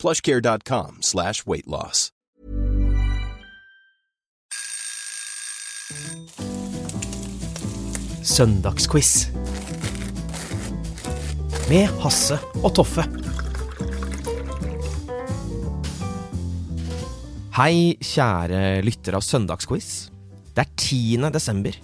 plushcare.com slash weight loss. Søndagsquiz. Med Hasse og Toffe. Hei, kjære lytter av Søndagsquiz. Det er 10. desember,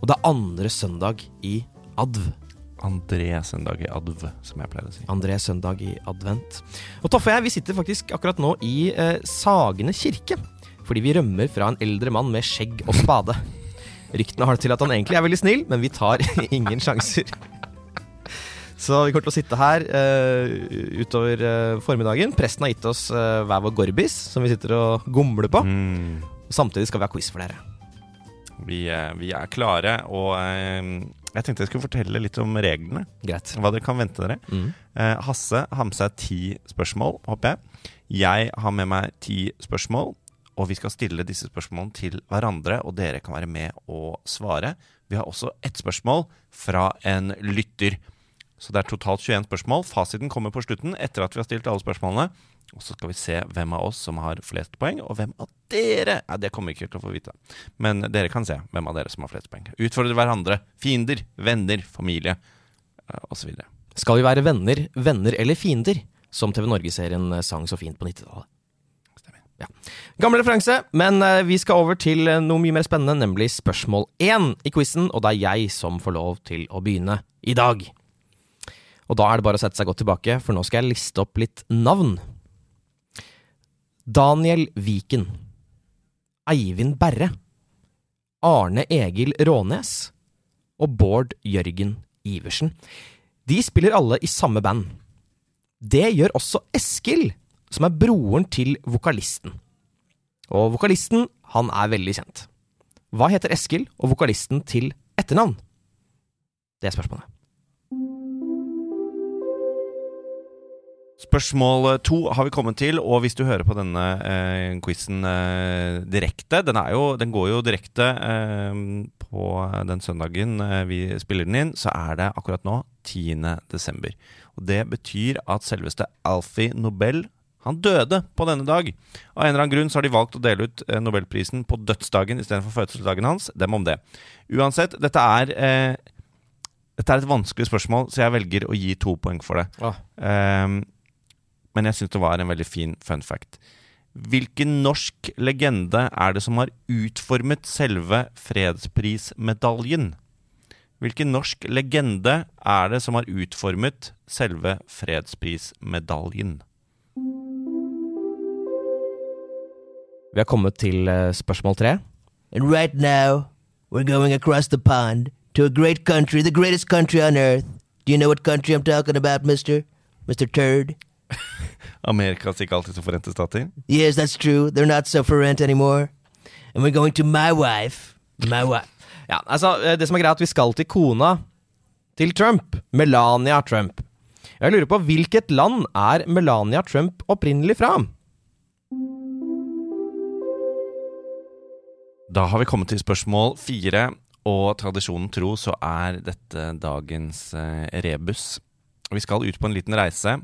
og det er andre søndag i adv. André søndag i adv, som jeg pleier å si. André søndag i advent. Og Toffe og jeg vi sitter faktisk akkurat nå i eh, Sagene kirke. Fordi vi rømmer fra en eldre mann med skjegg og spade. Ryktene har det til at han egentlig er veldig snill, men vi tar ingen sjanser. Så vi kommer til å sitte her uh, utover uh, formiddagen. Presten har gitt oss uh, hver vår gorbis, som vi sitter og gomler på. Mm. Samtidig skal vi ha quiz for dere. Vi, vi er klare, og jeg tenkte jeg skulle fortelle litt om reglene. Greit. Hva dere kan vente dere. Mm. Eh, Hasse har med seg ti spørsmål, håper jeg. Jeg har med meg ti spørsmål, og vi skal stille disse spørsmålene til hverandre, og dere kan være med og svare. Vi har også ett spørsmål fra en lytter. Så det er totalt 21 spørsmål. Fasiten kommer på slutten etter at vi har stilt alle spørsmålene. Og så skal vi se hvem av oss som har flest poeng, og hvem av dere Nei, det kommer vi ikke til å få vite. Men dere kan se hvem av dere som har flest poeng. Utfordre hverandre. Fiender, venner, familie eh, osv. Skal vi være venner, venner eller fiender? Som TV Norge-serien sang så fint på 90-tallet. Stemmer. Ja. Gammel referanse, men eh, vi skal over til eh, noe mye mer spennende, nemlig spørsmål én i quizen, og det er jeg som får lov til å begynne i dag. Og da er det bare å sette seg godt tilbake, for nå skal jeg liste opp litt navn. Daniel Viken. Eivind Berre. Arne Egil Rånes. Og Bård Jørgen Iversen. De spiller alle i samme band. Det gjør også Eskil, som er broren til vokalisten. Og vokalisten, han er veldig kjent. Hva heter Eskil og vokalisten til etternavn? Det er spørsmålet. Spørsmål to har vi kommet til, og hvis du hører på denne eh, quizen eh, direkte den, er jo, den går jo direkte eh, på den søndagen eh, vi spiller den inn, så er det akkurat nå 10. desember. Og Det betyr at selveste Alfie Nobel han døde på denne dag. Av en eller annen grunn så har de valgt å dele ut eh, Nobelprisen på dødsdagen istedenfor fødselsdagen hans. Dem om det. Uansett, dette er eh, dette er et vanskelig spørsmål, så jeg velger å gi to poeng for det. Ah. Ehm, men jeg syns det var en veldig fin fun fact. Hvilken norsk legende er det som har utformet selve fredsprismedaljen? Hvilken norsk legende er det som har utformet selve fredsprismedaljen? Vi har kommet til eh, spørsmål tre. And right now, we're going across the pond to a great country, the greatest country on earth. Do you know what country I'm talking about, mister? Mr. Turd? Amerikas ikke alltid så forente stater? Yes, that's true. They're not so forent anymore. And we're going to my wife. My wife. Ja, altså, eh, Det som er greit, at vi skal til kona til Trump. Melania Trump. Jeg lurer på hvilket land er Melania Trump opprinnelig fra? Da har vi kommet til spørsmål fire, og tradisjonen tro så er dette dagens eh, rebus. Vi skal ut på en liten reise,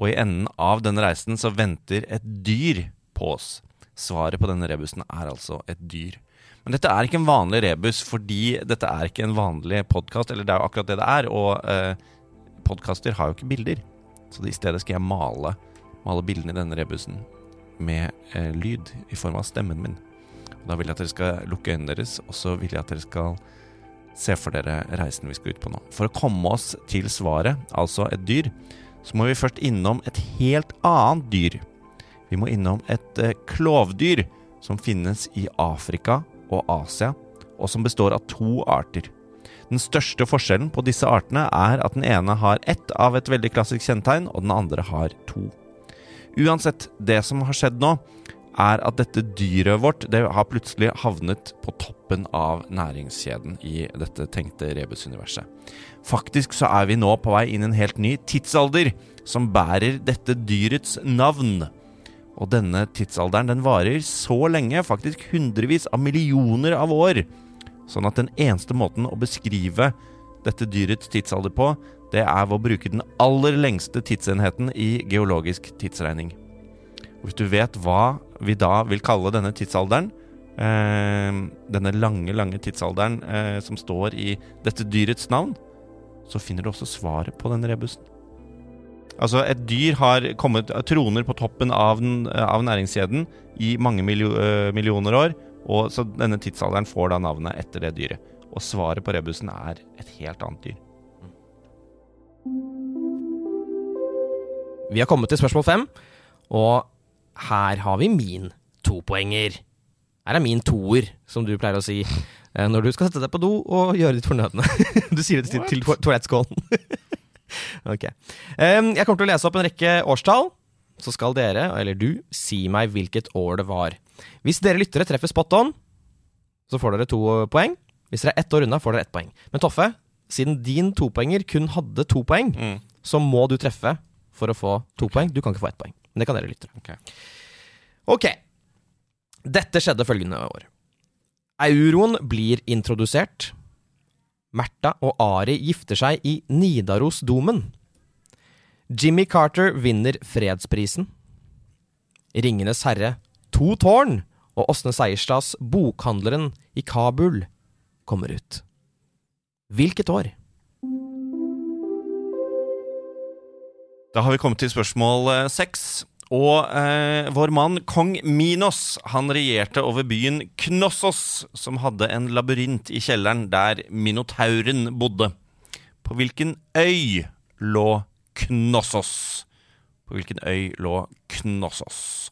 og i enden av denne reisen så venter et dyr på oss. Svaret på denne rebusen er altså et dyr. Men dette er ikke en vanlig rebus, fordi dette er ikke en vanlig podkast, eller det er jo akkurat det det er, og eh, podkaster har jo ikke bilder. Så i stedet skal jeg male, male bildene i denne rebusen med eh, lyd i form av stemmen min. Og Da vil jeg at dere skal lukke øynene deres, og så vil jeg at dere skal se for dere reisen vi skal ut på nå. For å komme oss til svaret, altså et dyr, så må vi først innom et helt annet dyr. Vi må innom et eh, klovdyr som finnes i Afrika og Asia, og som består av to arter. Den største forskjellen på disse artene er at den ene har ett av et veldig klassisk kjennetegn, og den andre har to. Uansett, det som har skjedd nå, er at dette dyret vårt det har plutselig havnet på toppen av næringskjeden i dette tenkte rebusuniverset. Faktisk så er vi nå på vei inn i en helt ny tidsalder som bærer dette dyrets navn. Og denne tidsalderen den varer så lenge, faktisk hundrevis av millioner av år. Sånn at den eneste måten å beskrive dette dyrets tidsalder på, det er ved å bruke den aller lengste tidsenheten i geologisk tidsregning. Hvis du vet hva vi da vil kalle denne tidsalderen, eh, denne lange, lange tidsalderen eh, som står i dette dyrets navn, så finner du også svaret på den rebusen. Altså, et dyr har kommet troner på toppen av, den, av næringskjeden i mange milio, eh, millioner år, og så denne tidsalderen får da navnet etter det dyret. Og svaret på rebusen er et helt annet dyr. Vi har kommet til spørsmål fem, og her har vi min topoenger. Her er min toer, som du pleier å si eh, når du skal sette deg på do og gjøre ditt fornødne. Du sier det til, til to- toalettskålen. ok. Jeg kommer til å lese opp en rekke årstall. Så skal dere, eller du, si meg hvilket år det var. Hvis dere lyttere treffer spot on, så får dere to poeng. Hvis dere er ett år unna, får dere ett poeng. Men Toffe, siden din topoenger kun hadde to poeng, Mm. så må du treffe for å få to poeng. Du kan ikke få ett poeng. Men det kan dere lyttere. Okay. Ok. Dette skjedde følgende år. Euroen blir introdusert. Märtha og Ari gifter seg i Nidarosdomen. Jimmy Carter vinner fredsprisen. Ringenes herre, To tårn og Åsne Seierstads Bokhandleren i Kabul kommer ut. Hvilket år? Da har vi kommet til spørsmål eh, seks. Og eh, vår mann kong Minos han regjerte over byen Knossos, som hadde en labyrint i kjelleren der minotauren bodde. På hvilken øy lå Knossos? På hvilken øy lå Knossos?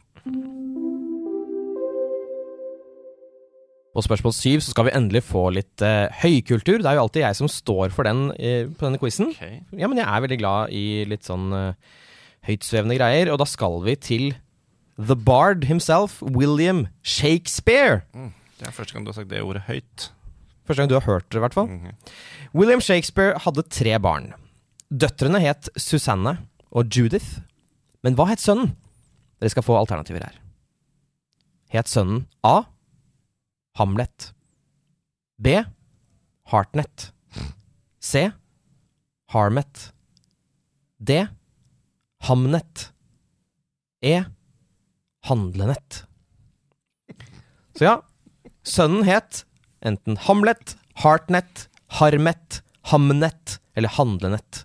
På spørsmål syv så skal vi endelig få litt eh, høykultur. Det er jo alltid jeg som står for den eh, på denne quizen. Ja, men jeg er veldig glad i litt sånn uh, høytsvevende greier, og da skal vi til The Bard himself, William Shakespeare. Det er første gang du har sagt det ordet høyt. Første gang du har hørt det, i hvert fall. Mhm. William Shakespeare hadde tre barn. Døtrene het Susanne og Judith. Men hva het sønnen? Dere skal få alternativer her. Het sønnen A. Hamlet. B. Hartnett. C. Harmet. D. Hamnet. E. Handlenett. Så ja, sønnen het enten Hamlet, Hartnett, Harmet, Hamnet eller Handlenett.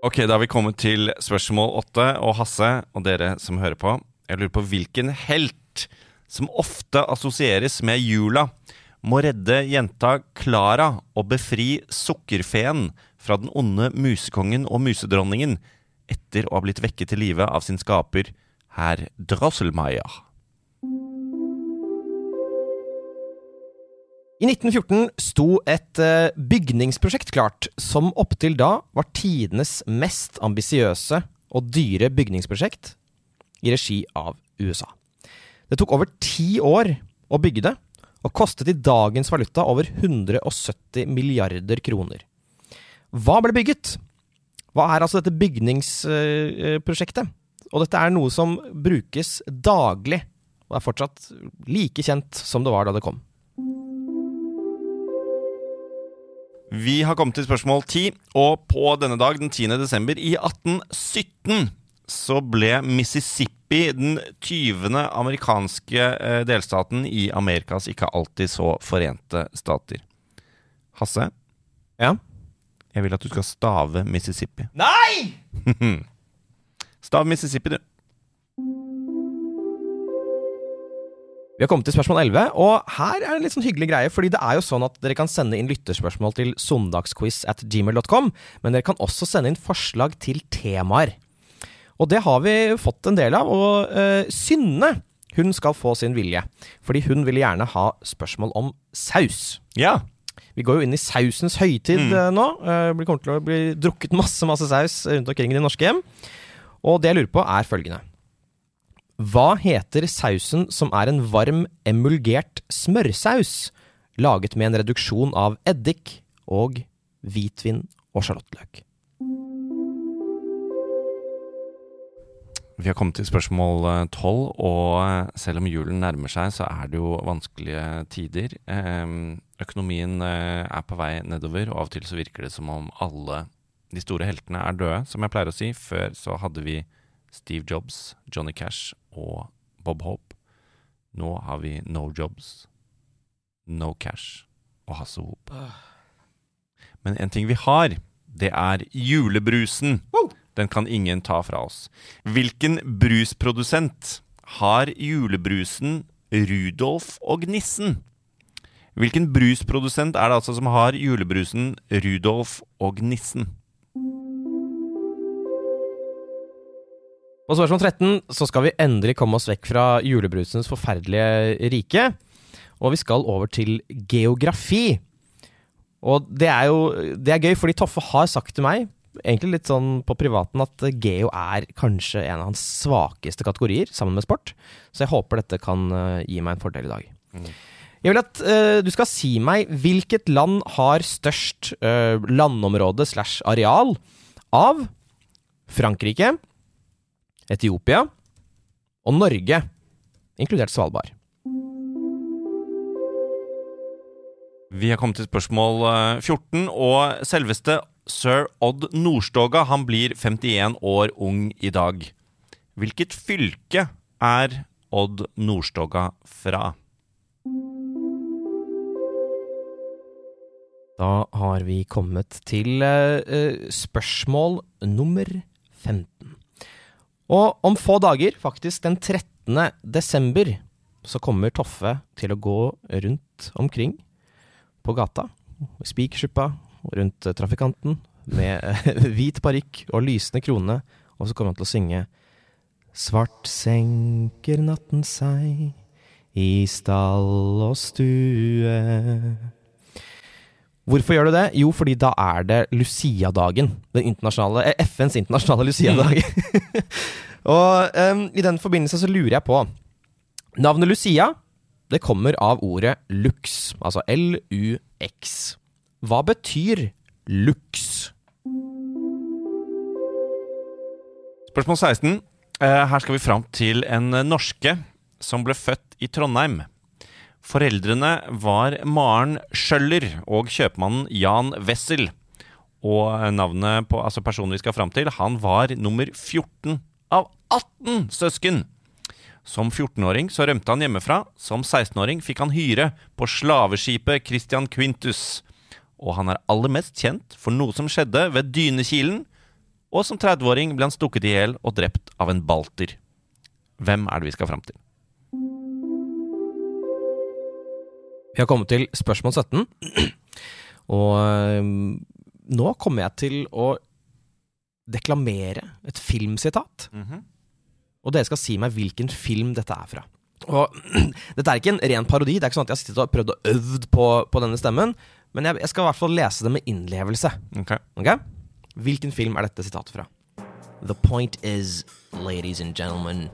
Ok, da har vi kommet til spørsmål åtte. Og Hasse, og dere som hører på, jeg lurer på hvilken helt som ofte assosieres med jula, må redde jenta Klara og befri sukkerfeen fra den onde musekongen og musedronningen etter å ha blitt vekket til live av sin skaper, herr Drosselmeier. I 1914 sto et eh, bygningsprosjekt klart, som opptil da var tidenes mest ambisiøse og dyre bygningsprosjekt i regi av USA. Det tok over ti år å bygge det, og kostet i dagens valuta over 170 milliarder kroner. Hva ble bygget? Hva er altså dette bygningsprosjektet? Og dette er noe som brukes daglig, og er fortsatt like kjent som det var da det kom. Vi har kommet til spørsmål 10, og på denne dag, den 10. desember i 1817, så ble Mississippi den 20. amerikanske eh, delstaten i Amerikas ikke alltid så forente stater. Hasse, Ja? jeg vil at du skal stave Mississippi. Nei! Stav Mississippi, du. Vi har kommet til spørsmål 11, og her er det en litt sånn hyggelig greie, fordi det er jo sånn at dere kan sende inn lytterspørsmål til søndagsquiz at gmail.com, men dere kan også sende inn forslag til temaer. Og det har vi fått en del av, og uh, Synne hun skal få sin vilje, fordi hun vil gjerne ha spørsmål om saus. Ja. Vi går jo inn i sausens høytid Mm. eh, nå. Det kommer til å bli drukket masse masse saus rundt omkring i de norske hjem. Og det jeg lurer på, er følgende. Hva heter sausen som er en varm, emulgert smørsaus, laget med en reduksjon av eddik og hvitvin og sjalottløk? Vi har kommet til spørsmål tolv, og eh, selv om julen nærmer seg, så er det jo vanskelige tider. Eh, Økonomien eh, er på vei nedover, og av og til så virker det som om alle de store heltene er døde, som jeg pleier å si. Før så hadde vi Steve Jobs, Johnny Cash og Bob Hope. Nå har vi No Jobs, No Cash og Hasse Hop. Men en ting vi har, det er julebrusen. Den kan ingen ta fra oss. Hvilken brusprodusent har julebrusen Rudolf og Nissen? Hvilken brusprodusent er det altså som har julebrusen Rudolf og Nissen? På spørsmål 13 så skal vi endelig komme oss vekk fra julebrusens forferdelige rike. Og vi skal over til geografi. Og det er jo det er gøy, fordi Toffe har sagt til meg, egentlig litt sånn på privaten, at geo er kanskje en av hans svakeste kategorier, sammen med sport. Så jeg håper dette kan eh, gi meg en fordel i dag. Jeg vil at uh, du skal si meg hvilket land har størst uh, landområde slash areal av Frankrike, Etiopia og Norge, inkludert Svalbard. Vi har kommet til spørsmål eh, 14, og selveste sir Odd Nordstoga han blir 51 år ung i dag. Hvilket fylke er Odd Nordstoga fra? Da har vi kommet til eh, eh, spørsmål nummer 15. Og om få dager, faktisk den 13. desember, så kommer Toffe til å gå rundt omkring på gata, Spikersuppa, rundt trafikanten, med hvit parykk og lysende krone, og så kommer han til å synge Svart senker natten seg i stall og stue. Hvorfor gjør du det? Jo, fordi da er det Lucia-dagen. Den internasjonale, eh, FNs internasjonale Lucia-dag. og um, i den forbindelse så lurer jeg på Navnet Lucia det kommer av ordet lux, altså L-U-X. Hva betyr lux? Spørsmål 16. Eh, Her skal vi fram til en norske som ble født i Trondheim. Foreldrene var Maren Schjøller og kjøpmannen Jan Wessel. Og navnet på altså personen vi skal fram til, han var nummer 14 av 18 søsken. Som 14-åring så rømte han hjemmefra. Som 16-åring fikk han hyre på slaveskipet Christian Quintus. Og han er aller mest kjent for noe som skjedde ved Dynekilen. Og som 30-åring ble han stukket i hjel og drept av en balter. Hvem er det vi skal fram til? Vi har kommet til spørsmål 17. Og øhm, nå kommer jeg til å deklamere et filmsitat. Og dere skal si meg hvilken film dette er fra. Og Dette er ikke en ren parodi. Det er ikke sånn at jeg har sittet og prøvd å øvd på, på denne stemmen. Men jeg, jeg skal i hvert fall lese det med innlevelse. Ok. okay? Hvilken film er dette sitatet fra? The point is, ladies and gentlemen,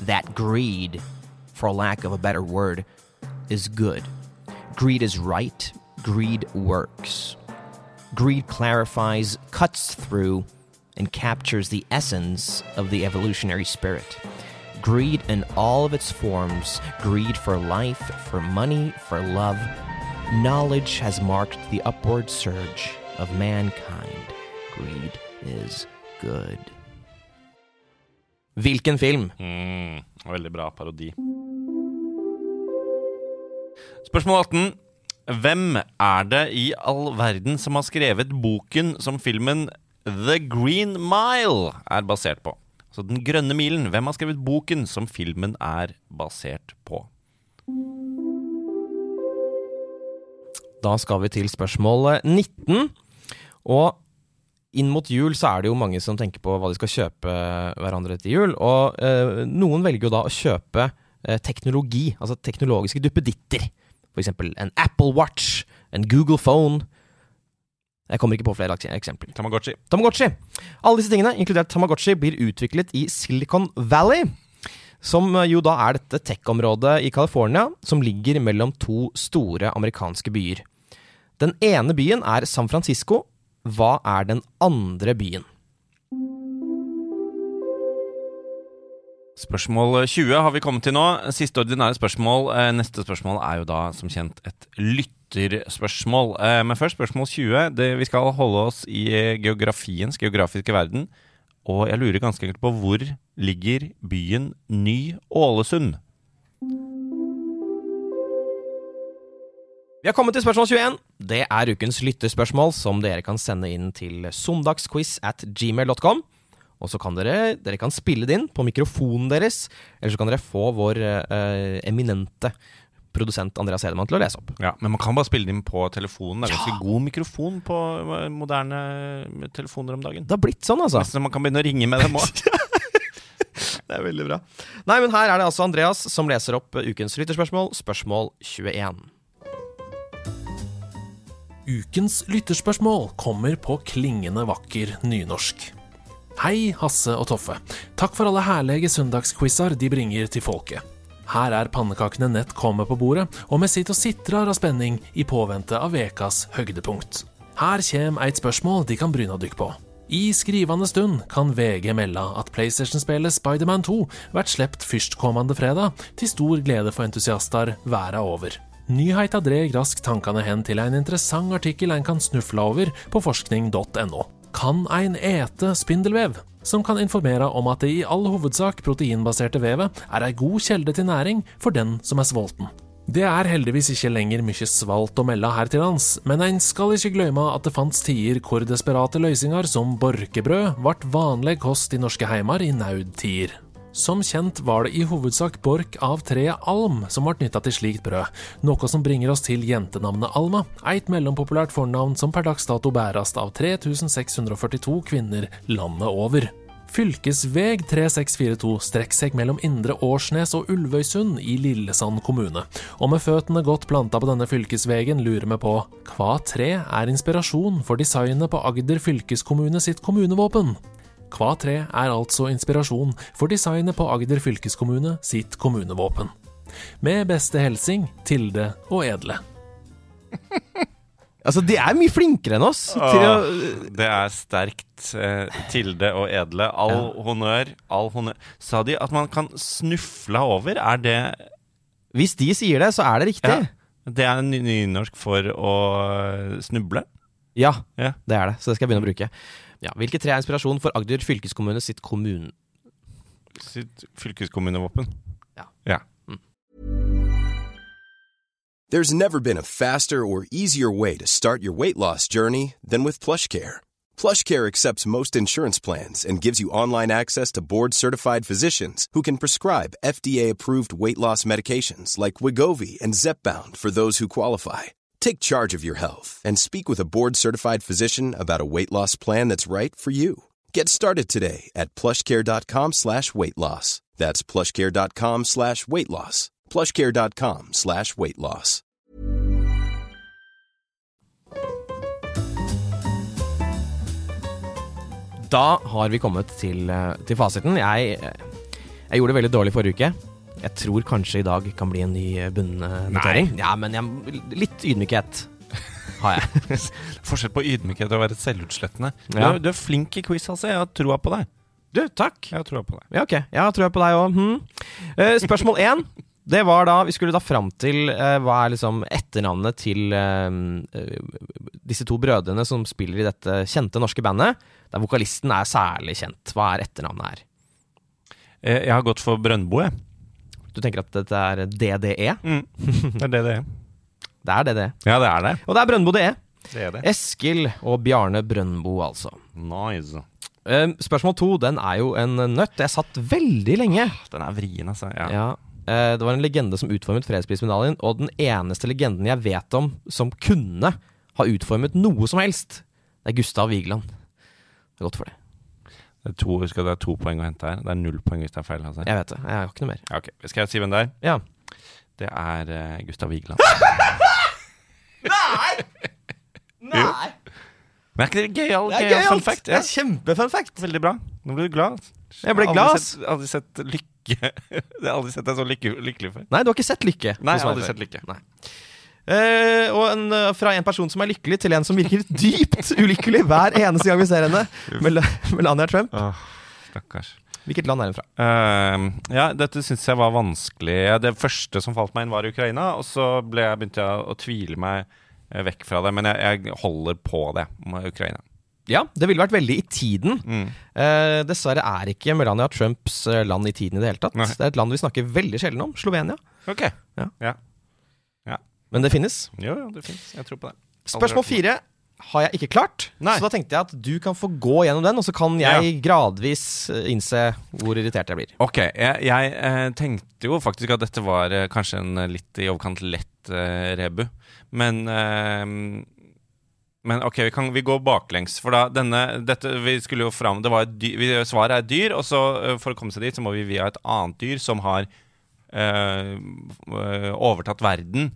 that greed, for lack of a better word, is good. Greed is right. Greed works. Greed clarifies, cuts through, and captures the essence of the evolutionary spirit. Greed in all of its forms greed for life, for money, for love. Knowledge has marked the upward surge of mankind. Greed is good. Hvilken film? Mm, veldig bra parodi. Spørsmål 18. Hvem er det i all verden som har skrevet boken som filmen The Green Mile er basert på? Så Den grønne milen. Hvem har skrevet boken som filmen er basert på? Da skal vi til spørsmål 19. Og inn mot jul så er det jo mange som tenker på hva de skal kjøpe hverandre til jul. Og eh, noen velger jo da å kjøpe eh, teknologi, altså teknologiske duppeditter. For eksempel en Apple Watch, en Google Phone. Jeg kommer ikke på flere eksempler. Tamagotchi. Tamagotchi. Alle disse tingene, inkludert Tamagotchi, blir utviklet i Silicon Valley. Som eh, jo da er dette tech-området i California som ligger mellom to store amerikanske byer. Den ene byen er San Francisco. Hva er den andre byen? Spørsmål 20 har vi kommet til nå. Siste ordinære spørsmål. Eh, Neste spørsmål er jo da som kjent et lytterspørsmål. Eh, Men først spørsmål 20. Det, vi skal holde oss i eh, geografiens geografiske verden. Og jeg lurer ganske enkelt på hvor ligger byen Ny-Ålesund? Vi har kommet til spørsmål 21. Det er ukens lytterspørsmål, som dere kan sende inn til søndagsquiz at gmail.com. Og så kan dere, dere kan spille det inn på mikrofonen deres, eller så kan dere få vår eh, eminente produsent Andreas Hedemann til å lese opp. Ja, Men man kan bare spille det inn på telefonen. Det er ganske god mikrofon på eh, moderne telefoner om dagen. Det har blitt sånn, altså. Så man kan begynne å ringe med dem òg. Det er veldig bra. Nei, men her er det altså Andreas som leser opp ukens lytterspørsmål, spørsmål 21. Ukens lytterspørsmål kommer på klingende vakker nynorsk. Hei, Hasse og Toffe. Takk for alle herlige søndagsquizer de bringer til folket. Her er pannekakene nett kommet på bordet, og vi sitter og sitrer av spenning i påvente av vekas høydepunkt. Her kommer et spørsmål de kan bryne dykk på. I skrivende stund kan VG melde at PlayStation-spillet Spiderman 2 blir sluppet førstkommende fredag, til stor glede for entusiaster verden over. Nyheita dreg raskt tankene hen til en interessant artikkel en kan snufle over på forskning.no. Kan ein ete spindelvev? Som kan informere om at det i all hovedsak proteinbaserte vevet er ei god kjelde til næring for den som er sulten. Det er heldigvis ikke lenger mye svalt å melde her til lands, men en skal ikke glemme at det fantes tider hvor desperate løsninger som borkebrød ble vanlig kost i norske heimer i naudtider. Som kjent var det i hovedsak bork av treet alm som ble nytta til slikt brød, noe som bringer oss til jentenavnet Alma, et mellompopulært fornavn som per dags dato bæres av 3642 kvinner landet over. Fylkesveg 3642 strekker seg mellom Indre Årsnes og Ulvøysund i Lillesand kommune, og med føttene godt planta på denne fylkesvegen lurer vi på hva tre er inspirasjon for designet på Agder fylkeskommune sitt kommunevåpen? Hva tre er altså inspirasjon for designet på Agder fylkeskommune sitt kommunevåpen. Med beste helsing Tilde og Edle. Altså, de er mye flinkere enn oss til å Det er sterkt. Eh, Tilde og Edle. All honnør. All honnør. Sa de at man kan snufle over? Er det Hvis de sier det, så er det riktig. Ja. Det er ny- nynorsk for å snuble? Ja, Ja. det er det. Så det skal jeg begynne å bruke. Ja, Hvilke tre er inspirasjon for Agder fylkeskommune sitt kommun... Sitt fylkeskommunevåpen? Ja. ja. There's never been a faster or easier way to start your weight loss journey than with PlushCare. PlushCare accepts most insurance plans and gives you online access to board-certified physicians who can prescribe FDA-approved weight loss medications like Wigovi and Zepbound for those who qualify. Take charge of your health and speak with a board-certified physician about a weight loss plan that's right for you. Get started today at plushcare.com slash weight loss. That's plushcare.com slash weight loss. plushcare.com slash weight loss. Da har vi kommet til, eh, til fasiten. Jeg, jeg gjorde det veldig dårlig forrige uke. Jeg tror kanskje i dag kan bli en ny bunnnotering. Ja, men jeg, litt ydmykhet har jeg. Forskjell på ydmykhet og å være selvutslettende. Du, Ja. du er flink i quiz, altså. Jeg har troa på deg. Du, takk. Jeg har troa på deg. Ja, ok. Jeg tror troa på deg òg. Hmm. Uh, spørsmål én. Det var da Vi skulle da fram til eh, hva er liksom etternavnet til eh, eh, disse to brødrene som spiller i dette kjente norske bandet, der vokalisten er særlig kjent. Hva er etternavnet her? Eh, Jeg har gått for Brøndbo, jeg. Du tenker at dette er DDE? Mm. Det er DDE. det er. DDE. Ja, det er det. Og det er Brøndbo DE. Det er det. Eskil og Bjarne Brøndbo, altså. Nice. Eh, spørsmål to, den er jo en nøtt. Jeg satt veldig lenge. Den er vrien, altså. Ja. Ja. Uh, det var en legende som utformet fredsprismedaljen, og den eneste legenden jeg vet om som kunne ha utformet noe som helst, det er Gustav Vigeland. Det er godt for det. Det er to, husk at det er to poeng å hente her. Det er null poeng hvis det er feil. Altså. Jeg vet det. Jeg har ikke noe mer. Ja, ok. Skal jeg si hvem det er? Ja. Det er uh, Gustav Vigeland. Nei! Nei! Men er ikke det gøyal, er gøyal fun fact? Ja. Det er kjempefun fact. Veldig bra. Nå ble du glad. Jeg ble glad, Aldri, Sett, aldri sett lykke Jeg har aldri sett deg så lykke, lykkelig før. Nei, du har ikke sett Lykke? Nei, jeg har aldri sett Lykke. Nei. Eh, og en, uh, fra en person som er lykkelig, til en som virker dypt ulykkelig hver eneste gang vi ser henne. Mel Melania Trump. Åh, stakkars. Hvilket land er hun fra? Uh, ja, dette syns jeg var vanskelig. Det første som falt meg inn, var Ukraina. Og så jeg, begynte jeg å tvile meg eh, vekk fra det. Men jeg, jeg holder på det med Ukraina. Ja, det ville vært veldig i tiden. Mm. Eh, dessverre er ikke Melania Trumps land i tiden i det hele tatt. Nei. Det er et land vi snakker veldig sjelden om. Slovenia. Ok. Ja. ja. Men det finnes. Jo, jo, det finnes. Jeg tror på det. Spørsmål fire har jeg ikke klart. Nei. Så da tenkte jeg at du kan få gå gjennom den, og så kan jeg gradvis eh, innse hvor irritert jeg blir. Ok, jeg, jeg eh, tenkte jo faktisk at dette var eh, kanskje en litt i overkant lett eh, rebu. Men Men ok, vi, kan, vi går baklengs. For da denne dette, Vi skulle jo fram Det var et dyr, vi, Svaret er et dyr, og så for å komme seg dit, så må vi via et annet dyr som har eh, overtatt verden.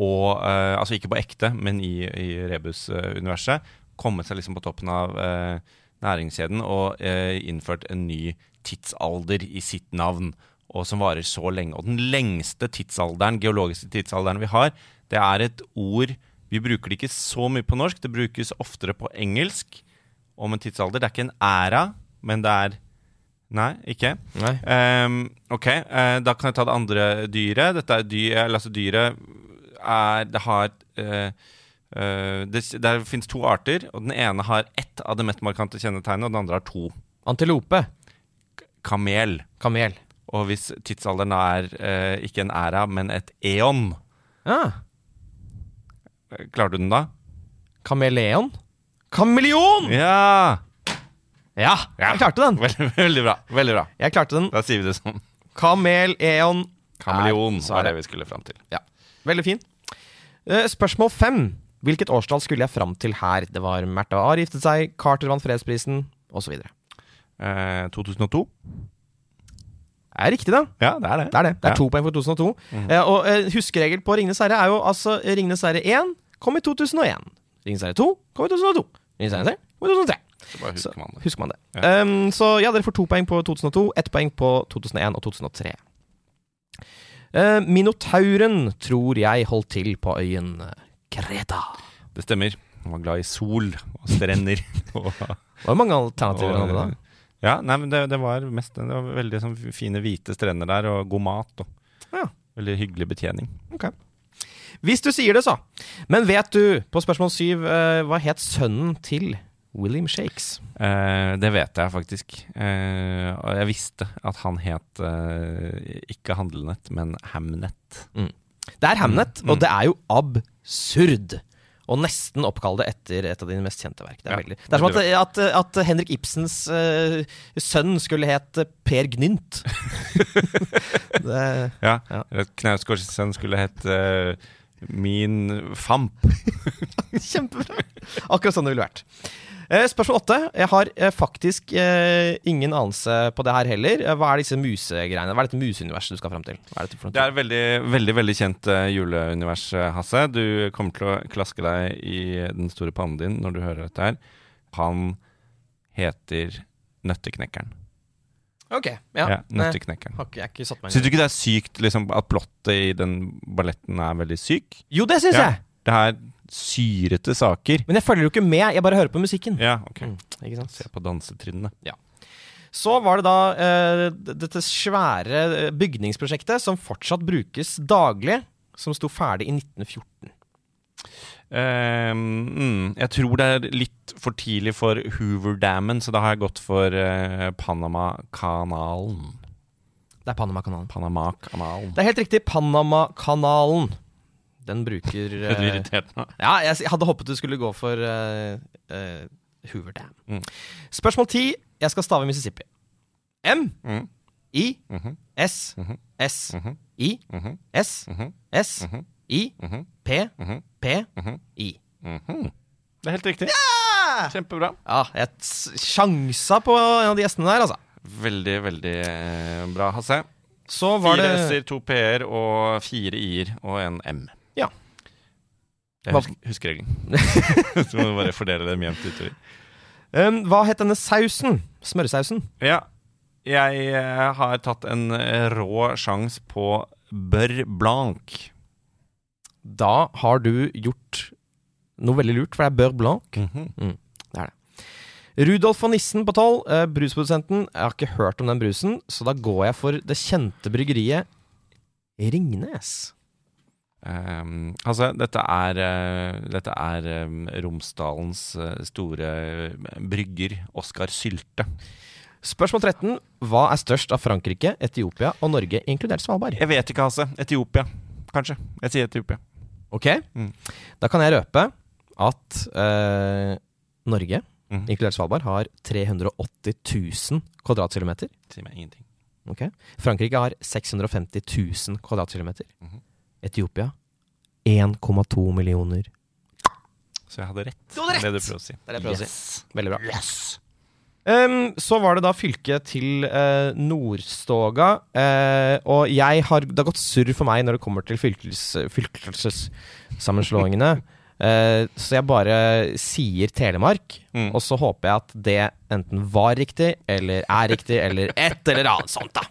Og eh, altså ikke på ekte, men i, i rebus-universet. Kommet seg liksom på toppen av eh, næringskjeden og eh, innført en ny tidsalder i sitt navn. Og som varer så lenge. Og den lengste tidsalderen, geologiske tidsalderen vi har, det er et ord Vi bruker det ikke så mye på norsk, det brukes oftere på engelsk om en tidsalder. Det er ikke en æra, men det er Nei, ikke? Nei. Um, ok, uh, da kan jeg ta det andre dyret. Dette er dyr, altså dyret er Det har uh, eh, det, fins to arter, og den ene har ett av det mest markante kjennetegnet, og den andre har to. Antilope. Kamel. Kamel. Og hvis tidsalderen er uh, ikke en æra, men et eon, Ah, klarer du den da? kameleon. Kameleon! Ja! Ja, jeg klarte den. Veldig, veldig bra. Veldig bra. Jeg klarte den. Da sier vi det sånn. Kameleon. Kameleon Er var det vi skulle fram til. Ja, veldig fin. Eh, spørsmål fem. Hvilket årstall skulle jeg fram til her? Det var Märtha Ahr giftet seg, Carter vant fredsprisen, osv. Eh, 2002? Det er riktig, da. Ja, det er det. Det er det. Det er Ja. to poeng for 2002. Eh, og eh, huskeregel på Ringenes herre er jo altså Ringenes herre 1 kom i 2001. Ringenes herre 2 kom i 2002. Ringenes herre 3 kom i 2003. Så husker man det. Husker man det. Ja. Um, så ja, dere får to poeng på 2002, ett poeng på 2001 og 2003. Eh, Minotauren tror jeg holdt til på øyen Kreta. Det stemmer. Han var glad i sol og strender. og, Det var mange alternativer han hadde da. ja, nei, men det, det var mest Det var veldig sånn fine, hvite strender der, og god mat. Og Ja. Veldig hyggelig betjening. Hvis du sier det, så. Men vet du, på spørsmål syv, eh, hva het sønnen til William Shakes? Eh, det vet jeg faktisk. Eh, og jeg visste at han het eh, ikke Handlenett, men Hamnet. Det er Hamnet, Mm, og det er jo absurd. Og nesten oppkall det etter et av dine mest kjente verk. Det er, Ja, veldig. Det er som at, at, at Henrik Ibsens sønn skulle het Per Gnynt. det, Ja, Ja. Knausgårds sønn skulle hett Min Famp. kjempebra! Akkurat sånn det ville vært. Eh, spørsmål åtte. Jeg har eh, faktisk eh, ingen anelse på det her heller. Hva er disse musegreiene? Hva er dette museuniverset du skal fram til? Er noe? Det er veldig, veldig veldig kjent juleunivers, Hasse. Du kommer til å klaske deg i den store pannen din når du hører dette her. Han heter Nøtteknekkeren. Ok, ja. Ja, Nøtteknekkeren. har jeg Syns du det. ikke det er sykt liksom, at plottet i den balletten er veldig syk? Jo, det syns Ja. jeg! Det er syrete saker. Men jeg følger jo ikke med, jeg bare hører på musikken. Ja, ok. Mm, ikke sant? Se på dansetrinnene. Så var det da eh, dette svære eh, bygningsprosjektet som fortsatt brukes daglig, som sto ferdig i 1914. Ehm, mm, jeg tror det er litt for tidlig for Hoover-dammen, så da har jeg gått for uh, Panamakanalen. Det er Panamakanalen. Panamakanalen. Det er helt riktig. Panamakanalen. Den bruker uh? Ja, jeg, hadde håpet du skulle gå for uh, uh, Hoover Dam. Mm. Spørsmål ti. Jeg skal stave Mississippi. M, Mm. I, -hmm. S, -hmm. S, -hmm. I, Mhm. S, Mhm. S, Mhm. I. P. P. I. Det er helt riktig. Ja! Kjempebra. Ja, jeg sjansa på en av de gjestene der, altså. Veldig, veldig bra, Hasse. Så var Fire det S-er, to P-er og fire I-er og en M. Ja. Jeg Hva- husker, husker regelen. Så må du bare fordele dem jevnt utover. um, Hva het denne sausen? Smøresausen? Ja, jeg eh, har tatt en eh, rå sjans på bør blanc. Da har du gjort noe veldig lurt, for det er beurre blanc. det Rudolf von Nissen på tolv, eh, brusprodusenten. Jeg har ikke hørt om den brusen, så da går jeg for det kjente bryggeriet Ringnes. Ehm, altså, dette er, uh, dette er um, Romsdalens uh, store eh, brygger, Oskar Sylte. Spørsmål 13. Hva er størst av Frankrike, Etiopia og Norge, inkludert Svalbard? Jeg vet ikke, Altså, Etiopia, kanskje. Jeg sier Etiopia. Ok, Mm. da kan jeg røpe at uh, Norge, mm. inkludert Svalbard, har 380 000 kvadratkilometer. Sier meg ingenting. Ok. Frankrike har 650 000 kvadratkilometer. Mhm. Etiopia 1,2 millioner. Så jeg hadde rett. Du hadde rett! Det er det du prøver å si. Det er det jeg prøver å si. Veldig bra. Ehm, så var det da fylket til uh, Nordstoga. Uh, og jeg har, det har gått surr for meg når det kommer til fylkes, fylkessammenslåingene. Eh, så jeg bare sier Telemark, Mm. og så håper jeg at det enten var riktig, eller er riktig, eller et eller annet sånt, da.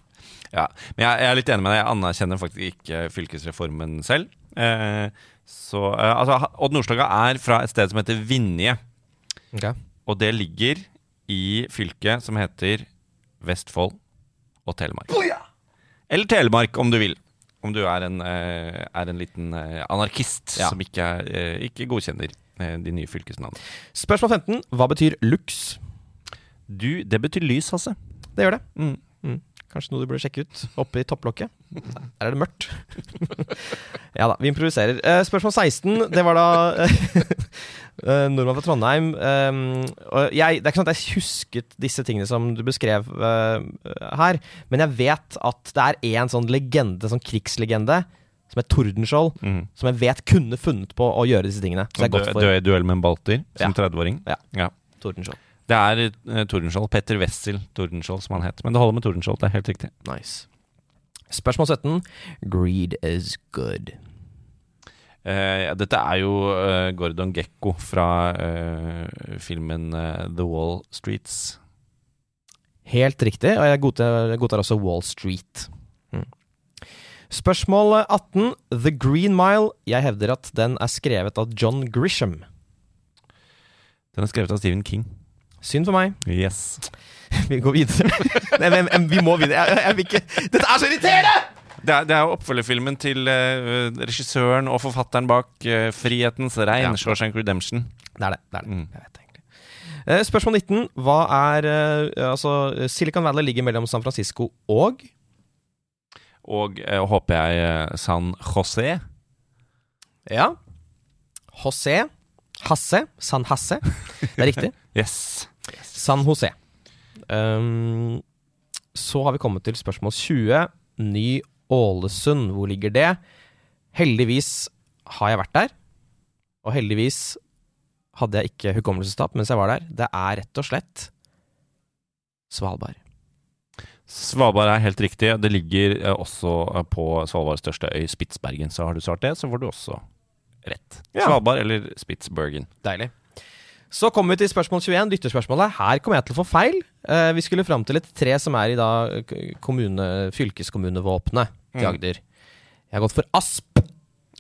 Ja, men jeg, jeg er litt enig med deg. Jeg anerkjenner faktisk ikke fylkesreformen selv. Eh, så, eh, altså, Odd Nordstoga er fra et sted som heter Vinje. Og det ligger i fylket som heter Vestfold og Telemark. Eller Telemark, om du vil. Om du er en, eh, er en liten eh, anarkist Ja. som ikke, er, eh, ikke godkjenner de nye fylkesnavnene. Spørsmål 15. Hva betyr lux? Du, det betyr lys, Hasse. Det gjør det. Mm. Kanskje noe du burde sjekke ut oppe i topplokket. Der er det mørkt. ja da, vi improviserer. Eh, spørsmål 16, det var da eh, nordmann fra Trondheim. Og jeg, det er ikke sånn at jeg husket disse tingene som du beskrev eh, her, men jeg vet at det er en sånn legende, sånn krigslegende, som er Tordenskjold, Mm. som jeg vet kunne funnet på å gjøre disse tingene. Så jeg er godt for dø i duell med en balter som Ja. 30-åring. Ja. ja. Tordenskjold. Det er uh, Tordenskjold. Petter Wessel Tordenskjold, som han het. Men det holder med Tordenskjold. Det er helt riktig. Nice. Spørsmål 17. Greed is good. Uh, dette er jo uh, Gordon Gekko fra filmen The Wall Streets. Helt riktig, og jeg godtar, jeg godtar også Wall Street. Mm. Spørsmål 18. The Green Mile. Jeg hevder at den er skrevet av John Grisham. Den er skrevet av Stephen King. Synd for meg. Yes. Vi går videre. Nei, men, men, vi må videre. Jeg, jeg vil ikke Dette er så irriterende! Det er, det er jo oppfølgerfilmen til uh, regissøren og forfatteren bak uh, 'Frihetens regn', Ja. Shawshank Redemption. Det er det. det, er det. Mm. Jeg vet egentlig. Eh, spørsmål 19. Hva er Altså, Silicon Valley ligger mellom San Francisco og Og håper jeg San José. Ja. José. Hasse. San Hasse. Det er riktig. Yes. San José. Um, så har vi kommet til spørsmål 20. Ny-Ålesund, hvor ligger det? Heldigvis har jeg vært der. Og heldigvis hadde jeg ikke hukommelsestap mens jeg var der. Det er rett og slett Svalbard. Svalbard er helt riktig. Det ligger eh, også eh, på Svalbards største øy, Spitsbergen. Så har du svart det, så får du også rett. Ja. Svalbard eller Spitsbergen. Deilig. Så kommer vi til spørsmål 21, lytterspørsmålet. Her kommer jeg til å få feil. Eh, vi skulle fram til et tre som er i da kommune, fylkeskommunevåpenet til Mm. Agder. Jeg har gått for asp.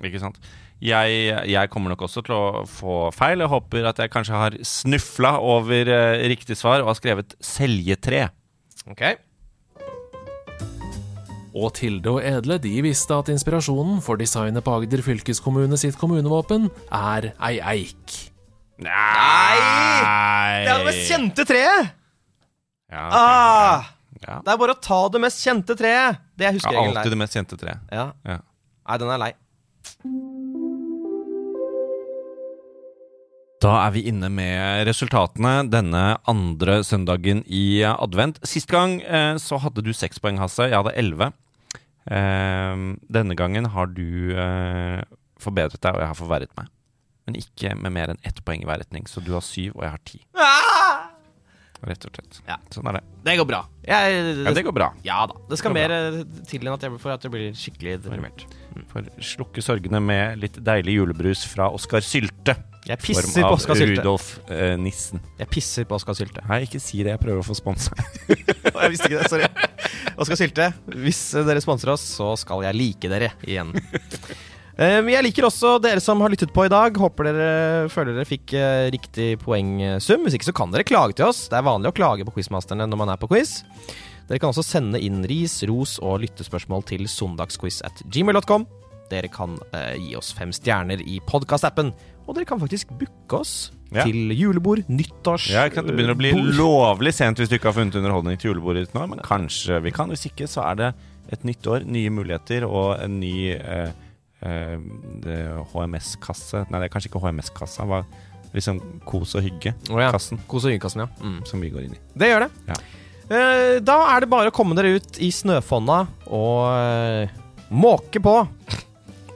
Ikke sant? Jeg, jeg kommer nok også til å få feil. Jeg håper at jeg kanskje har snufla over eh, riktig svar og har skrevet seljetre. Ok. Og Tilde og Edle de visste at inspirasjonen for designet på Agder fylkeskommune sitt kommunevåpen er ei eik. Nei! Det er det mest kjente treet! Ja, okay. Ah, ja. det er bare å ta det mest kjente treet. Det er Ja, huskeregelen alltid det mest kjente treet. Ja. Ja. Nei, den er lei. Da er vi inne med resultatene denne andre søndagen i advent. Sist gang eh, så hadde du seks poeng, Hasse. Jeg hadde elleve. Eh, denne gangen har du eh, forbedret deg, og jeg har forverret meg. Men ikke med mer enn ett poeng i hver retning. Så du har syv, og jeg har ti. rett og slett. Ja. Sånn er det. Det går bra. Jeg, Ja, det går bra. Ja da. Det skal Det mer bra. til enn at jeg, for at jeg blir skikkelig deprimert. For slukke sorgene med litt deilig julebrus fra Oskar Sylte. Jeg pisser på Oskar Sylte. Rudolf eh, Nissen. Jeg pisser på Oskar Sylte. Nei, ikke si det. Jeg prøver å få sponsa. jeg visste ikke det, sorry. Oskar Sylte, hvis dere sponser oss, så skal jeg like dere igjen. Eh, jeg liker også dere som har lyttet på i dag. Håper dere føler dere fikk eh, riktig poengsum. Hvis ikke så kan dere klage til oss. Det er vanlig å klage på quizmasterne når man er på quiz. Dere kan også sende inn ris, ros og lyttespørsmål til søndagsquiz at gmail.com. Dere kan eh, gi oss fem stjerner i podkastappen. Og dere kan faktisk booke oss Ja. til julebord, nyttårs Ja? Det begynner å bli bord. lovlig sent hvis du ikke har funnet underholdning til julebordet ditt nå, men kanskje vi kan. Hvis ikke, så er det et nytt år, nye muligheter og en ny eh, eh, HMS-kasse Nei, det er kanskje ikke HMS-kassa. Hva Liksom kos og hygge-kassen. hygge-kassen Kos og hygge-kassen, ja. Mm. som vi går inn i. Det gjør det. Ja. Eh, da er det bare å komme dere ut i snøfonna og eh, måke på.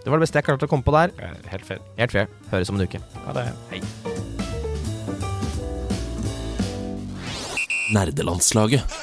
Det var det beste jeg klarte å komme på der. Helt fair. Helt fair. Høres om en uke. Ha det Hei. Nerdelandslaget.